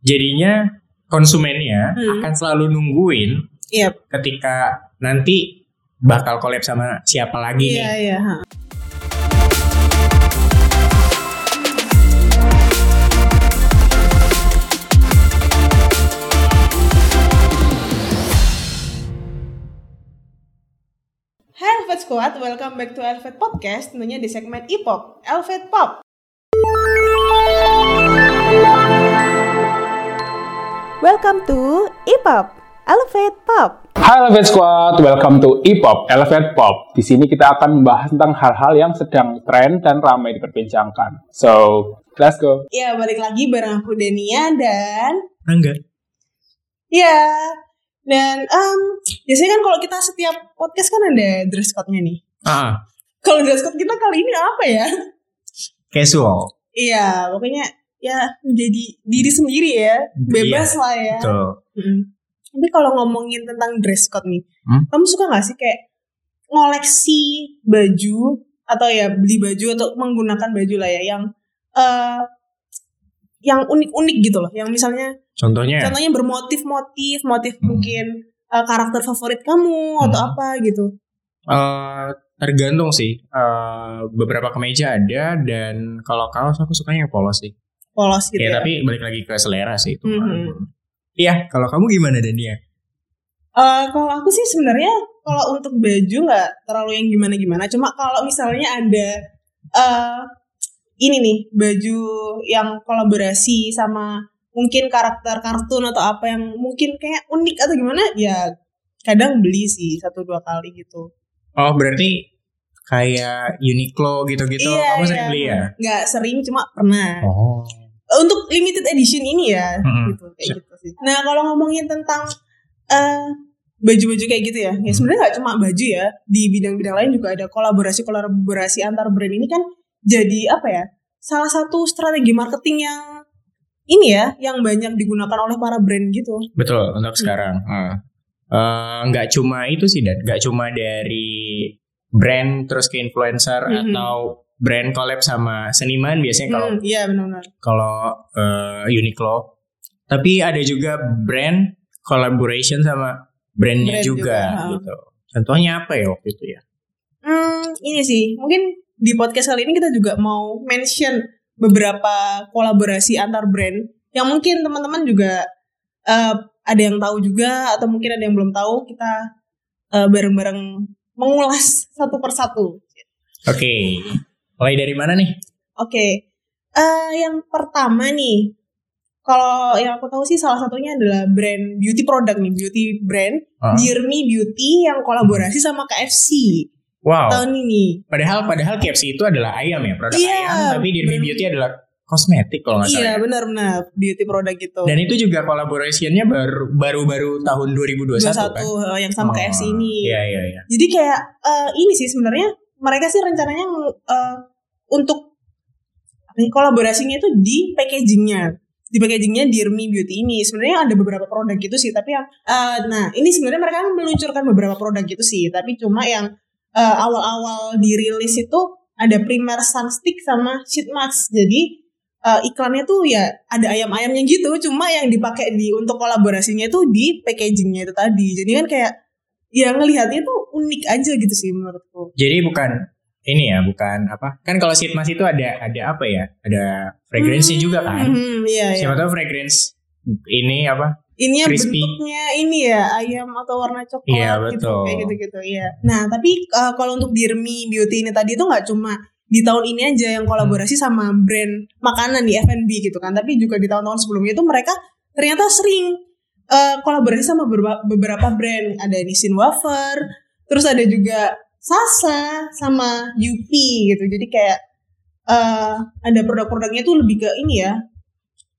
jadinya konsumennya Hmm. akan selalu nungguin Iya. ketika nanti bakal collab sama siapa lagi Iya, nih. iya. ha. Hai Elvet Squad, welcome back to Elvet Podcast, tentunya di segmen E-pop, Elvet Pop. Welcome to E-pop, Elevate Pop. Hai Elevate Squad, welcome to E-pop, Elevate Pop. Di sini kita akan membahas tentang hal-hal yang sedang tren dan ramai diperbincangkan. So, let's go. Ya, balik lagi bareng aku Denia dan Enggak. ya dan em, biasanya kan kalau kita setiap podcast kan ada dress code-nya nih. Ah, Kalau dress code kita kali ini apa ya? casual. Iya, pokoknya ya menjadi diri sendiri ya, bebas lah ya. Betul. Mm. Tapi kalau ngomongin tentang dress code nih, Hmm? kamu suka nggak sih kayak ngoleksi baju atau ya beli baju atau menggunakan baju lah ya yang eh yang unik-unik gitu loh, yang misalnya Contohnya contohnya bermotif-motif, motif Hmm. mungkin eh, karakter favorit kamu atau Hmm. apa gitu. eh, tergantung sih. Eh, beberapa kemeja ada dan kalau kaos aku sukanya yang polos sih. Polos gitu ya, ya. tapi balik lagi ke selera sih itu. Mhm. Iya, kalau kamu gimana Dania? Eh, kalau aku sih sebenarnya kalau untuk baju nggak terlalu yang gimana-gimana. Cuma kalau misalnya ada eh ini nih baju yang kolaborasi sama mungkin karakter kartun atau apa yang mungkin kayak unik atau gimana, ya kadang beli sih satu dua kali gitu. Oh, berarti kayak Uniqlo gitu-gitu kamu sering beli ya? Nggak sering, cuma pernah. Oh. Untuk limited edition ini ya, Mm-mm. gitu kayak gitu sih. Nah kalau ngomongin tentang eh baju-baju kayak gitu ya, ya sebenarnya nggak cuma baju ya, di bidang-bidang lain juga ada kolaborasi-kolaborasi antar brand ini kan jadi apa ya? Salah satu strategi marketing yang ini ya, yang banyak digunakan oleh para brand gitu. Betul untuk sekarang. Eh, eh, nggak cuma itu sih dan nggak cuma dari brand terus ke influencer Mhm. atau brand collab sama seniman biasanya kalau Hmm, Iya benar-benar. kalau eh, Uniqlo. Tapi ada juga brand collaboration sama brandnya Brand juga, juga, gitu. Contohnya apa ya waktu itu ya? Hmm, ini sih, mungkin di podcast kali ini kita juga mau mention beberapa kolaborasi antar brand yang mungkin teman-teman juga eh, ada yang tahu juga atau mungkin ada yang belum tahu. Kita eh, bareng-bareng mengulas satu persatu. Oke, mulai dari mana nih? Oke, eh, yang pertama nih, kalau yang aku tahu sih salah satunya adalah brand beauty product nih, beauty brand Ah. Dear Me Beauty yang kolaborasi sama KFC Wow. tahun ini. Padahal padahal KFC itu adalah ayam ya, produk Iya, ayam, tapi Dear Me. Beauty adalah kosmetik kalau nggak salah. Iya ya. benar-benar beauty product gitu. Dan itu juga collaborationnya baru baru-baru tahun 2021 satu kan? yang sama Oh, KFC ini. Iya iya iya. Jadi kayak eh, ini sih sebenarnya mereka sih rencananya eh, untuk apa ya, kolaborasinya itu di packagingnya, di packagingnya Dear Me Beauty ini. Sebenarnya ada beberapa produk gitu sih, tapi yang eh, nah ini sebenarnya mereka kan meluncurkan beberapa produk gitu sih, tapi cuma yang eh, awal-awal dirilis itu ada primer sunstick sama sheet mask. Jadi eh, iklannya tuh ya ada ayam-ayamnya gitu, cuma yang dipakai di untuk kolaborasinya itu di packagingnya itu tadi. Jadi kan kayak ya ngelihatnya tuh unik aja gitu sih menurutku. Jadi bukan ini ya, bukan apa? Kan kalau sheet mask itu ada ada apa ya? Ada fragrance Hmm, juga kan? hmm, iya, iya. Siapa tahu fragrance ini apa? Ini ya crispy. bentuknya ini ya ayam atau warna coklat Iya, gitu betul. kayak gitu-gitu iya. Nah, tapi uh, kalau untuk Dear Me Beauty ini tadi itu nggak cuma di tahun ini aja yang kolaborasi sama brand makanan di F&B gitu kan, tapi juga di tahun-tahun sebelumnya itu mereka ternyata sering uh, kolaborasi sama beberapa, brand. Ada Nissin Wafer, terus ada juga Sasa sama Yupi gitu. Jadi kayak uh, ada produk-produknya tuh lebih ke ini ya.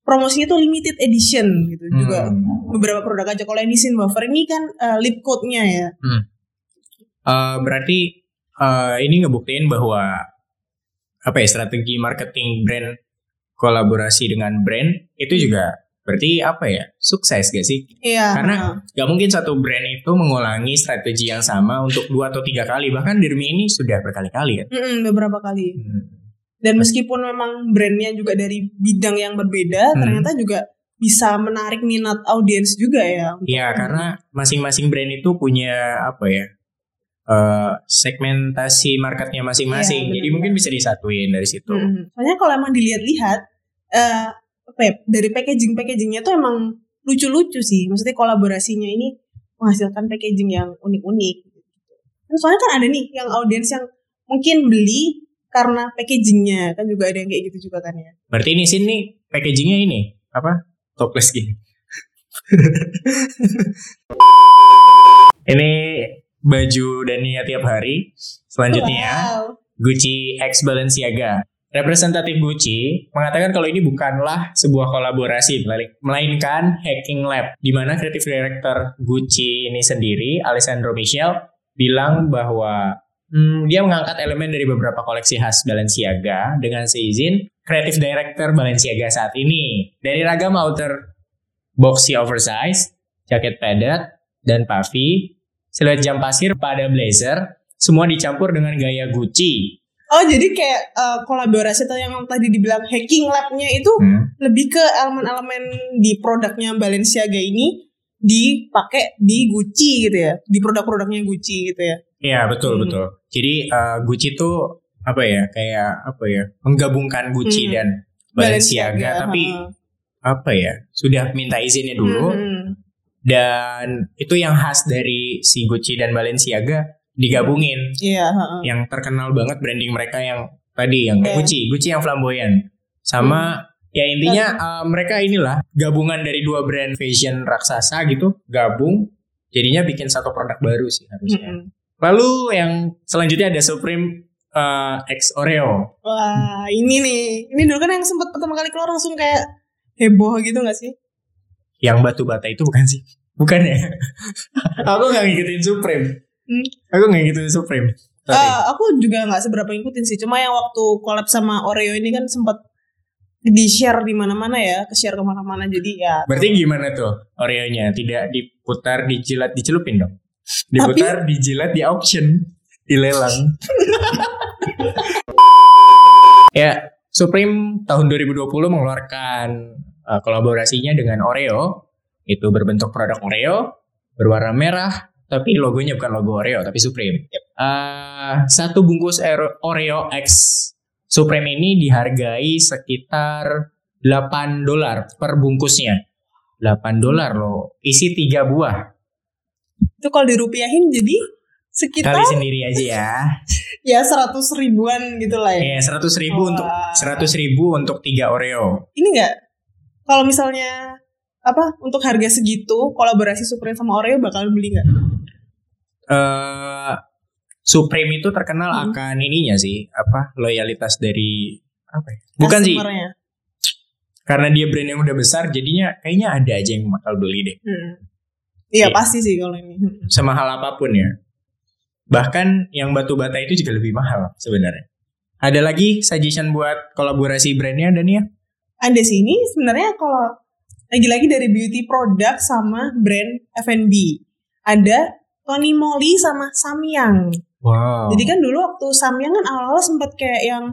Promosinya tuh limited edition gitu juga Hmm. beberapa produk aja kalau yang Nissin Wafer ini kan uh, lip coat-nya ya. Eh, berarti eh, ini ngebuktiin bahwa apa ya strategi marketing brand kolaborasi dengan brand itu juga berarti apa ya sukses gak sih? Iya. Karena. Gak mungkin satu brand itu mengulangi strategi yang sama untuk dua atau tiga kali bahkan Dirmi ini sudah berkali-kali kan. Mm-mm, beberapa kali. Hmm. Dan meskipun memang brandnya juga dari bidang yang berbeda, Hmm. ternyata juga bisa menarik minat audiens juga ya. Iya, karena masing-masing brand itu punya apa ya? eh, segmentasi marketnya masing-masing. Iya, Jadi mungkin bisa disatuin dari situ. Mm-mm. Soalnya kalau emang dilihat-lihat, eh ya, dari packaging packagingnya tuh emang lucu-lucu sih. Maksudnya kolaborasinya ini menghasilkan packaging yang unik-unik. Kan Soalnya kan ada nih yang audiens yang mungkin beli karena packagingnya kan juga ada yang kayak gitu juga kan ya. Berarti ini sini packagingnya ini apa? Toples gini. ini baju Dania tiap hari. Selanjutnya Wow. Gucci X Balenciaga. Representatif Gucci mengatakan kalau ini bukanlah sebuah kolaborasi, melainkan hacking lab, di mana kreatif director Gucci ini sendiri, Alessandro Michel, bilang bahwa hmm, dia mengangkat elemen dari beberapa koleksi khas Balenciaga dengan seizin kreatif director Balenciaga saat ini. Dari ragam outer boxy oversize, jaket padat, dan puffy, siluet jam pasir pada blazer, semua dicampur dengan gaya Gucci. Oh jadi kayak eh, kolaborasi atau yang tadi dibilang hacking labnya itu Hmm. lebih ke elemen-elemen di produknya Balenciaga ini dipakai di Gucci gitu ya, di produk-produknya Gucci gitu ya. Iya betul Hmm. betul. Jadi uh, Gucci tuh apa ya kayak apa ya menggabungkan Gucci Hmm. dan Balenciaga, tapi ha. apa ya sudah minta izinnya dulu Hmm. dan itu yang khas dari si Gucci dan Balenciaga digabungin. Iya, ha, ha. Yang terkenal banget branding mereka yang tadi yang Iya. Gucci, Gucci yang flamboyan. Sama ya intinya uh, mereka inilah gabungan dari dua brand fashion raksasa gitu gabung jadinya bikin satu produk baru sih harusnya. Mm-mm. Lalu yang selanjutnya ada Supreme uh, X Oreo. Wah, ini nih. Ini dulu kan yang sempat pertama kali keluar langsung kayak heboh gitu gak sih? Yang batu bata itu bukan sih? Bukan ya? aku nggak ngikutin Supreme. Hmm. Aku nggak ngikutin Supreme. Sorry. Eh, aku juga nggak seberapa ngikutin sih. Cuma yang waktu collab sama Oreo ini kan sempat di share di mana-mana ya, ke share ke mana-mana. Jadi ya. Berarti gimana tuh Oreonya? Tidak diputar, dijilat, dicelupin dong? Diputar, dijilat, di auction, dilelang. ya, Supreme tahun 2020 mengeluarkan uh, kolaborasinya dengan Oreo. Itu berbentuk produk Oreo, berwarna merah, tapi logonya bukan logo Oreo, tapi Supreme. Uh, satu bungkus Oreo X Supreme ini dihargai sekitar 8 dolar per bungkusnya. 8 dolar loh. Isi 3 buah. Itu kalau dirupiahin jadi sekitar Kali sendiri aja ya. ya 100 ribuan gitu lah ya. Eh 100 ribu Wah. untuk 100 ribu untuk 3 Oreo. Ini enggak kalau misalnya apa untuk harga segitu kolaborasi Supreme sama Oreo bakal beli nggak? Eh Supreme itu terkenal Hmm. akan ininya sih, apa? Loyalitas dari apa ya? Bukan sih, karena dia brand yang udah besar jadinya kayaknya ada aja yang bakal beli deh. Hmm. Iya Iya. pasti sih kalau ini. Hmm. Semahal apa pun ya. Bahkan yang batu bata itu juga lebih mahal sebenarnya. Ada lagi suggestion buat kolaborasi brandnya Dania? Ada sih ini sebenarnya kalau lagi-lagi dari beauty product sama brand F&B. Ada Tony Moly sama Samyang. Wow. Jadi kan dulu waktu Samyang kan awal-awal sempat kayak yang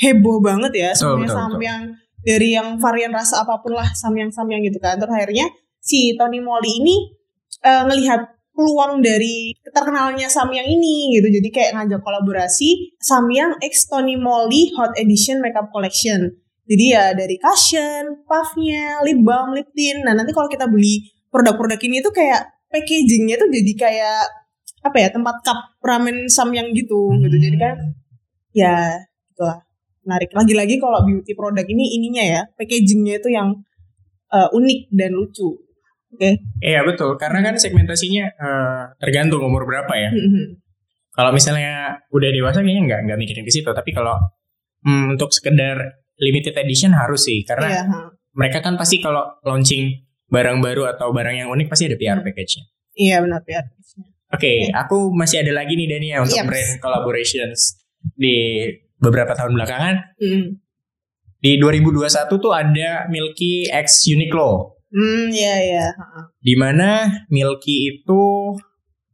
heboh banget ya semuanya betul, Samyang dari yang varian rasa apa pun lah Samyang-Samyang gitu kan. Terus akhirnya si Tony Moly ini eh, ngelihat peluang dari terkenalnya Samyang ini gitu. Jadi kayak ngajak kolaborasi Samyang X Tony Moly Hot Edition Makeup Collection. Jadi ya dari cushion, puffnya, lip balm, lip tint. Nah nanti kalau kita beli produk-produk ini tuh kayak packagingnya tuh jadi kayak apa ya tempat cup ramen samyang gitu gitu. Jadi kan ya itulah menarik. Lagi-lagi kalau beauty product ini ininya ya packagingnya itu yang eh, unik dan lucu. Oke. Iya betul, karena kan segmentasinya eh, tergantung umur berapa ya. Kalau misalnya udah dewasa kayaknya nggak nggak mikirin ke situ, tapi kalau hmm, untuk sekedar limited edition harus sih, karena ha. mereka kan pasti kalau launching barang baru atau barang yang unik pasti ada PR package-nya. Iya benar PR. Oke, aku masih ada lagi nih Dania untuk Yes. brand collaborations di beberapa tahun belakangan. Hmm. Di 2021 tuh ada Milky X Uniqlo. Hmm, iya iya. ha. di mana Milky itu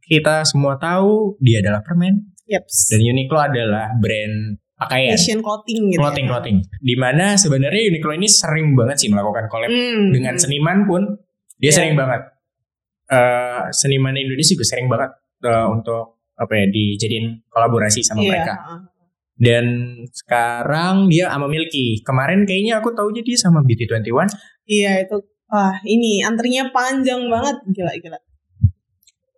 kita semua tahu dia adalah permen Yaps. dan Uniqlo adalah brand pakaian, Fashion clothing gitu. clothing, clothing. Di mana sebenarnya Uniqlo ini sering banget sih melakukan collab Hmm, dengan hmm. seniman pun dia Iya. sering banget. Eh, seniman Indonesia juga sering banget eh, untuk apa ya dijadiin kolaborasi sama Iya, mereka. Dan sekarang dia sama Milky. Kemarin kayaknya aku taunya dia sama Beauty 21. Iya itu. Wah ini antrinya panjang banget. Gila gila.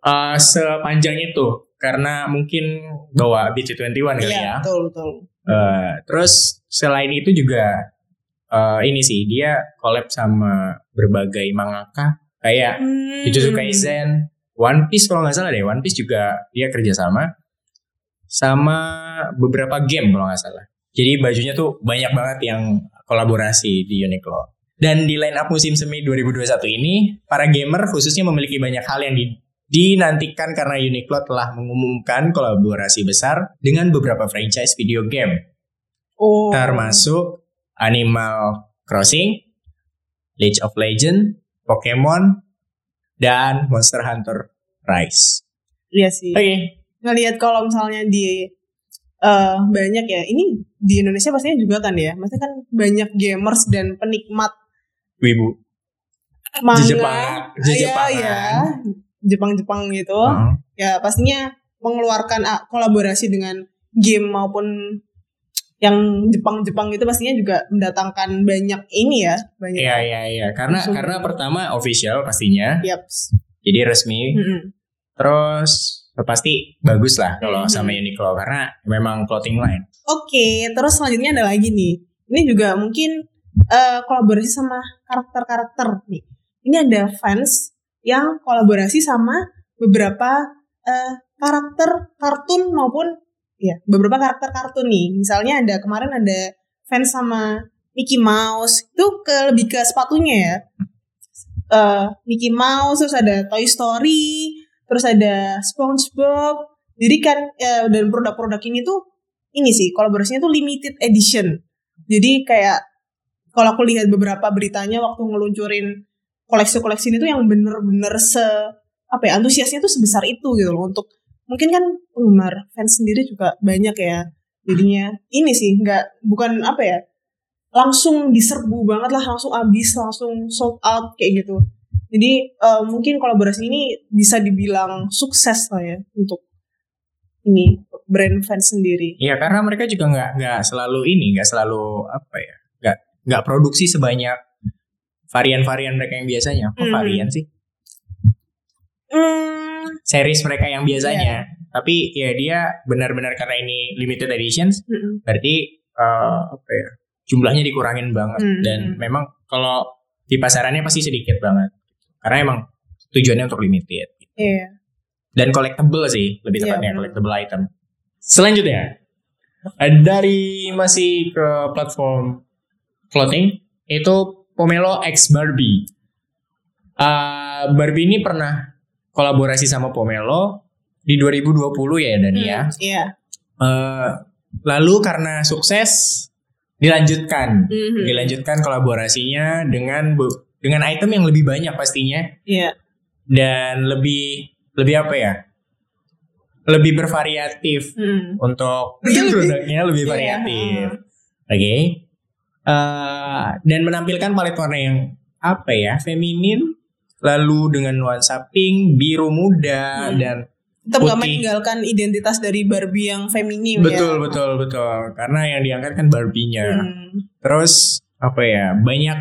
Eh, sepanjang itu karena mungkin bawa Beauty 21 kali Iya ya. betul betul. Eh, terus selain itu juga eh, ini sih dia collab sama berbagai mangaka kayak Hmm. Jujutsu Kaisen, One Piece kalau nggak salah deh, One Piece juga dia kerjasama sama beberapa game kalau nggak salah. Jadi bajunya tuh banyak banget yang kolaborasi di Uniqlo. Dan di line up musim semi 2021 ini, para gamer khususnya memiliki banyak hal yang di- dinantikan karena Uniqlo telah mengumumkan kolaborasi besar dengan beberapa franchise video game Oh. termasuk Animal Crossing, League of Legends, Pokemon, dan Monster Hunter Rise. Iya sih. Oke, Ngelihat kalau misalnya di eh, banyak ya. Ini di Indonesia pastinya juga kan ya. Maksudnya kan banyak gamers dan penikmat Wibu. manga. Jepang- Iya, Jepangan. iya. Jepang-Jepang gitu. Heeh. Ya pastinya mengeluarkan ah, kolaborasi dengan game maupun yang Jepang-Jepang itu pastinya juga mendatangkan banyak ini ya, banyak. Iya iya iya, karena karena pertama official pastinya, Yaps. jadi resmi. Mm-mm. Terus pasti bagus lah kalau Mhm. sama Uniqlo karena memang clothing line. Oke, terus selanjutnya ada lagi nih. Ini juga mungkin eh, kolaborasi sama karakter-karakter nih. Ini ada fans yang kolaborasi sama beberapa eh, karakter kartun maupun ya beberapa karakter kartun nih. Misalnya ada kemarin ada fans sama Mickey Mouse itu ke lebih ke sepatunya ya. Eh, Mickey Mouse terus ada Toy Story, terus ada SpongeBob. Jadi kan eh, dan produk-produk ini tuh ini sih kolaborasinya tuh limited edition. Jadi kayak kalau aku lihat beberapa beritanya waktu ngeluncurin koleksi-koleksi ini tuh yang bener-bener se apa ya antusiasnya tuh sebesar itu gitu loh. Untuk mungkin kan penggemar fans sendiri juga banyak ya jadinya. Ini sih nggak bukan apa ya langsung diserbu banget lah langsung habis langsung sold out kayak gitu. Jadi eh, mungkin kolaborasi ini bisa dibilang sukses lah ya untuk ini brand fans sendiri. Iya karena mereka juga nggak nggak selalu ini, nggak selalu apa ya, nggak nggak produksi sebanyak varian-varian mereka yang biasanya. Apa Mhm. varian sih? Hmm, Series mereka yang biasanya. Tapi ya dia benar-benar karena ini limited editions, mm-mm. berarti eh, apa ya, jumlahnya dikurangin banget Mhm. dan memang kalau di pasarannya pasti sedikit banget. Karena emang tujuannya untuk limited. Iya. dan collectible sih lebih Iya, tepatnya benar. collectible item. Selanjutnya dari masih ke platform clothing itu Pomelo X Barbie. Eh, Barbie ini pernah kolaborasi sama Pomelo di 2020 ya dan ya. Hmm, Iya. Eh, lalu karena sukses dilanjutkan, Mhm. dilanjutkan kolaborasinya dengan dengan item yang lebih banyak pastinya Iya. dan lebih lebih apa ya lebih bervariatif Mhm. untuk produknya lebih Iya, variatif oke Eh, dan menampilkan palet warna yang apa ya feminin lalu dengan nuansa pink biru muda Hmm. dan Tetap Putih. meninggalkan identitas dari Barbie yang feminim betul ya. betul betul karena yang diangkat kan Barbie-nya Hmm. terus apa ya banyak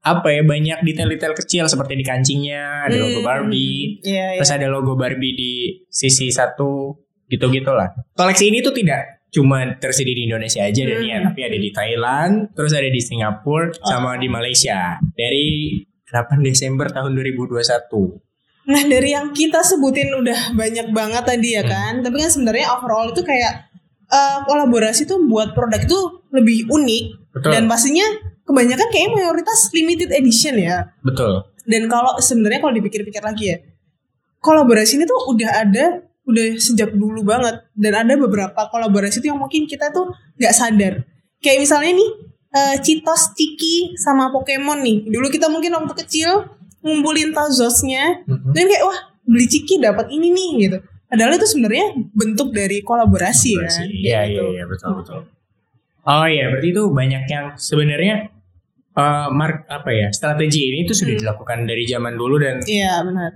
apa ya banyak detail-detail kecil seperti di kancingnya ada logo Hmm. Barbie Iya, iya. terus ada logo Barbie di sisi satu gitu gitulah koleksi ini tuh tidak cuma tersedia di Indonesia aja dan Hmm. ya tapi ada di Thailand terus ada di Singapura sama Oh. di Malaysia dari 8 Desember tahun 2021 Nah dari yang kita sebutin udah banyak banget tadi ya Hmm. kan. Tapi kan sebenarnya overall itu kayak eh, kolaborasi tuh buat produk itu lebih unik betul dan pastinya kebanyakan kayaknya mayoritas limited edition ya. betul Dan kalau sebenarnya kalau dipikir-pikir lagi ya, kolaborasi ini tuh udah ada udah sejak dulu banget dan ada beberapa kolaborasi itu yang mungkin kita tuh nggak sadar. Kayak misalnya nih eh, Cheetos, Ciki sama Pokemon nih. Dulu kita mungkin waktu kecil ngumpulin tazosnya Mhm. dan kayak wah beli Ciki dapat ini nih gitu. Padahal itu sebenarnya bentuk dari kolaborasi, kan. iya iya Gitu. iya betul betul Oh iya, berarti itu banyak yang sebenarnya eh, mark apa ya strategi ini tuh sudah Hmm. dilakukan dari zaman dulu dan Iya benar.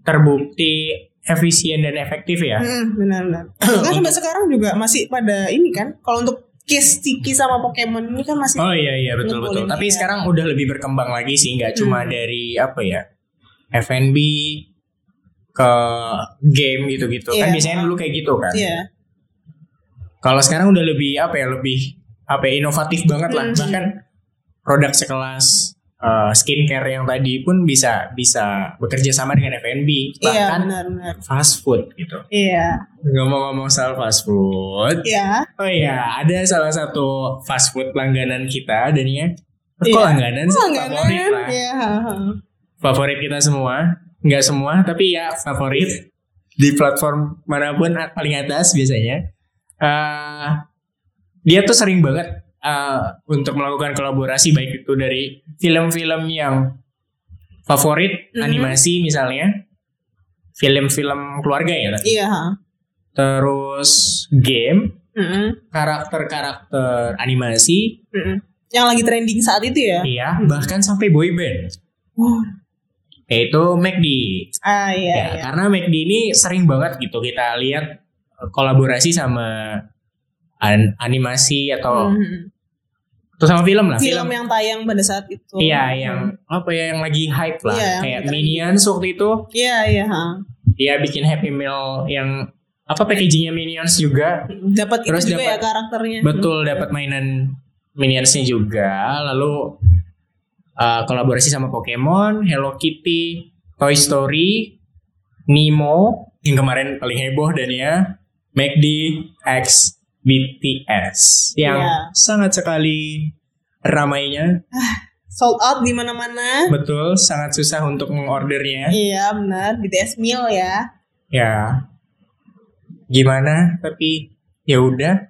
terbukti efisien dan efektif ya. Mm, benar benar. Kan sampai sekarang juga masih pada ini kan. Kalau untuk Kiss Tiki sama Pokemon ini kan masih Oh iya iya betul betul. Tapi sekarang udah lebih berkembang lagi sih, nggak cuma Hmm. dari apa ya F&B ke game gitu-gitu. Kan Iya. biasanya dulu kayak gitu kan. Iya. Kalau sekarang udah lebih apa ya lebih apa ya, inovatif banget lah. Hmm. Bahkan produk sekelas eh, skincare yang tadi pun bisa bisa bekerja sama dengan F&B Iya bahkan benar benar. fast food gitu. Iya. Ngomong-ngomong soal fast food, Iya. oh iya ada salah satu fast food langganan kita dan ya kok Iya. langganan sih favorit Langganan. lah, Iya. favorit kita semua, nggak semua tapi ya favorit di platform mana pun paling atas biasanya. eh dia tuh sering banget eh, untuk melakukan kolaborasi baik itu dari film-film yang favorit Mhm. animasi misalnya, film-film keluarga ya, Iya. ha. terus game, Mm-mm. karakter-karakter animasi, Mm-mm. Yang lagi trending saat itu ya. iya, bahkan sampai boy band, yaitu McD. Ah iya ya, iya. karena McD ini sering banget gitu kita lihat eh, kolaborasi sama an- animasi atau Mhm. Atau sama film lah, Film yang tayang pada saat itu. Iya, yang apa ya yang lagi hype lah, Iya, kayak Minions waktu itu, Iya iya. dia bikin Happy Meal yang apa packagingnya Minions juga, Dapat Terus itu juga dapat- ya karakternya. betul dapat mainan Minionsnya juga, lalu uh, kolaborasi sama Pokemon, Hello Kitty, Toy Story, Nemo yang kemarin paling heboh dan ya McD X BTS yang Iya. sangat sekali ramainya, Sold out di mana-mana. betul sangat susah untuk mengordernya. Iya benar. BTS meal ya. ya gimana tapi ya udah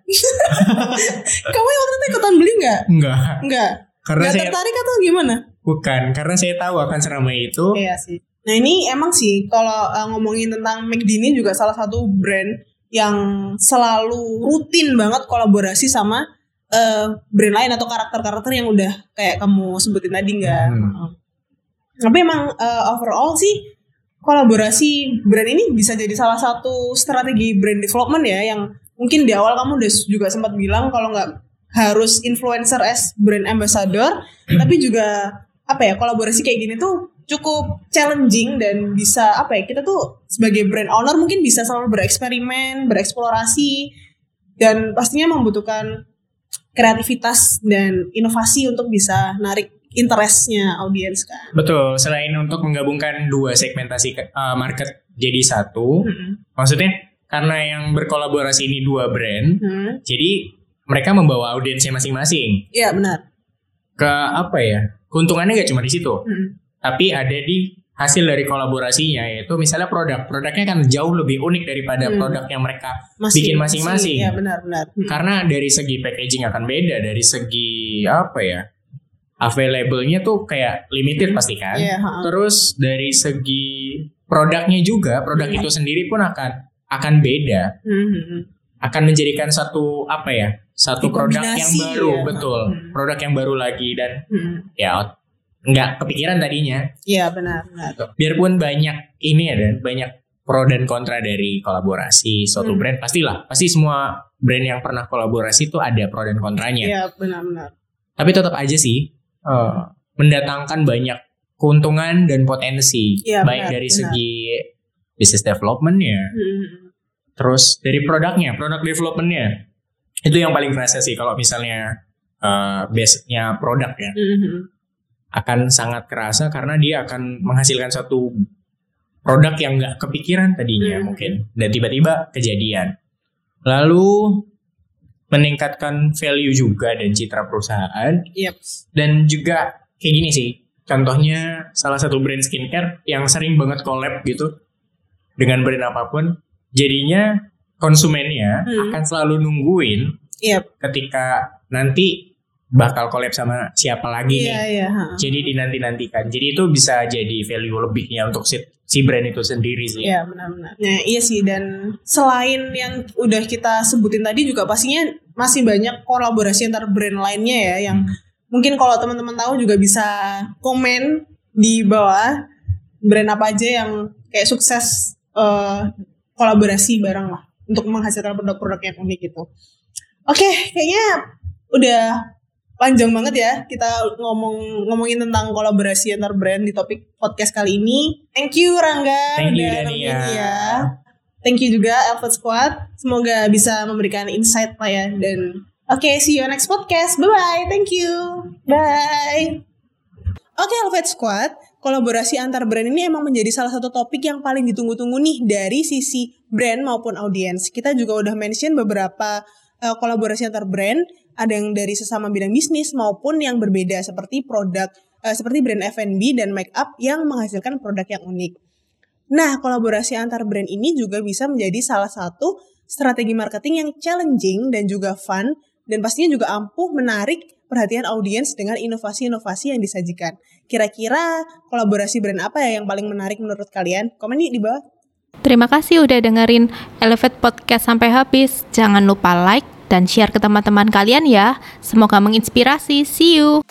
Kamu waktu itu ikutan beli nggak? enggak Enggak. karena Nggak saya tertarik atau gimana? bukan karena saya tahu akan seramai itu Iya sih. Nah ini emang sih kalau uh, ngomongin tentang McD ini juga salah satu brand yang selalu rutin banget kolaborasi sama uh, brand lain atau karakter-karakter yang udah kayak kamu sebutin tadi nggak. Hmm. Tapi emang uh, overall sih kolaborasi brand ini bisa jadi salah satu strategi brand development ya yang mungkin di awal kamu udah juga sempat bilang kalau nggak harus influencer as brand ambassador tapi juga apa ya kolaborasi kayak gini tuh cukup challenging dan bisa apa ya kita tuh sebagai brand owner mungkin bisa selalu bereksperimen bereksplorasi dan pastinya membutuhkan kreativitas dan inovasi untuk bisa narik interestnya audiens kan. betul selain untuk menggabungkan dua segmentasi uh, market jadi satu Mm-mm. maksudnya karena yang berkolaborasi ini dua brand Hmm. jadi mereka membawa audiensnya masing-masing Iya benar. ke apa ya keuntungannya gak cuma di situ Mm. Tapi ada di hasil dari kolaborasinya yaitu misalnya produk produknya kan jauh lebih unik daripada Hmm. produk yang mereka Masih, Bikin masing-masing. Iya benar benar. Hmm. karena dari segi packaging akan beda dari segi apa ya available-nya tuh kayak limited pasti kan Iya, ha. terus dari segi produknya juga produk Hmm. itu sendiri pun akan akan beda Hmm, hmm, hmm. akan menjadikan satu apa ya satu produk yang baru ya. betul Hmm. produk yang baru lagi dan Hmm. ya nggak kepikiran tadinya Iya benar benar. biarpun banyak ini ya dan banyak pro dan kontra dari kolaborasi suatu Hmm. brand pastilah pasti semua brand yang pernah kolaborasi itu ada pro dan kontranya Iya benar benar. tapi tetap aja sih eh, mendatangkan banyak keuntungan dan potensi Iya, baik benar, dari benar. segi business developmentnya Hmm. terus dari produknya produk developmentnya itu yang paling kerasa sih kalau misalnya eh base-nya produk ya Hmm. Akan sangat kerasa karena dia akan menghasilkan satu produk yang nggak kepikiran tadinya Hmm. mungkin dan tiba-tiba kejadian lalu meningkatkan value juga dan citra perusahaan Yep. dan juga kayak gini sih contohnya salah satu brand skincare yang sering banget collab gitu dengan brand apa pun jadinya konsumennya Hmm. akan selalu nungguin Yep. ketika nanti bakal collab sama siapa lagi Iya, nih. ha. Jadi dinanti-nantikan. Jadi itu bisa jadi value lebihnya untuk si, si brand itu sendiri sih. Iya benar-benar. Nah iya sih dan selain yang udah kita sebutin tadi juga pastinya masih banyak kolaborasi antar brand lainnya ya yang mungkin kalau teman-teman tahu juga bisa komen di bawah brand apa aja yang kayak sukses eh, kolaborasi bareng lah untuk menghasilkan produk-produk yang unik gitu. Oke, kayaknya udah panjang banget ya kita ngomong ngomongin tentang kolaborasi antar brand di topik podcast kali ini. Thank you Rangga Thank you, udah Dania. ya. Thank you juga Alpha Squad. Semoga bisa memberikan insight lah ya dan oke see you on next podcast. Bye bye. Thank you. Bye. Oke Alpha Squad, kolaborasi antar brand ini emang menjadi salah satu topik yang paling ditunggu-tunggu nih dari sisi brand maupun audiens. Kita juga udah mention beberapa eh, kolaborasi antar brand, ada yang dari sesama bidang bisnis maupun yang berbeda seperti produk eh, seperti brand F&B dan make up yang menghasilkan produk yang unik. Nah, kolaborasi antar brand ini juga bisa menjadi salah satu strategi marketing yang challenging dan juga fun dan pastinya juga ampuh menarik perhatian audiens dengan inovasi-inovasi yang disajikan. Kira-kira kolaborasi brand apa ya yang paling menarik menurut kalian? Komen di bawah. Terima kasih udah dengerin Elevate Podcast sampai habis. Jangan lupa like dan share ke teman-teman kalian ya. Semoga menginspirasi. See you.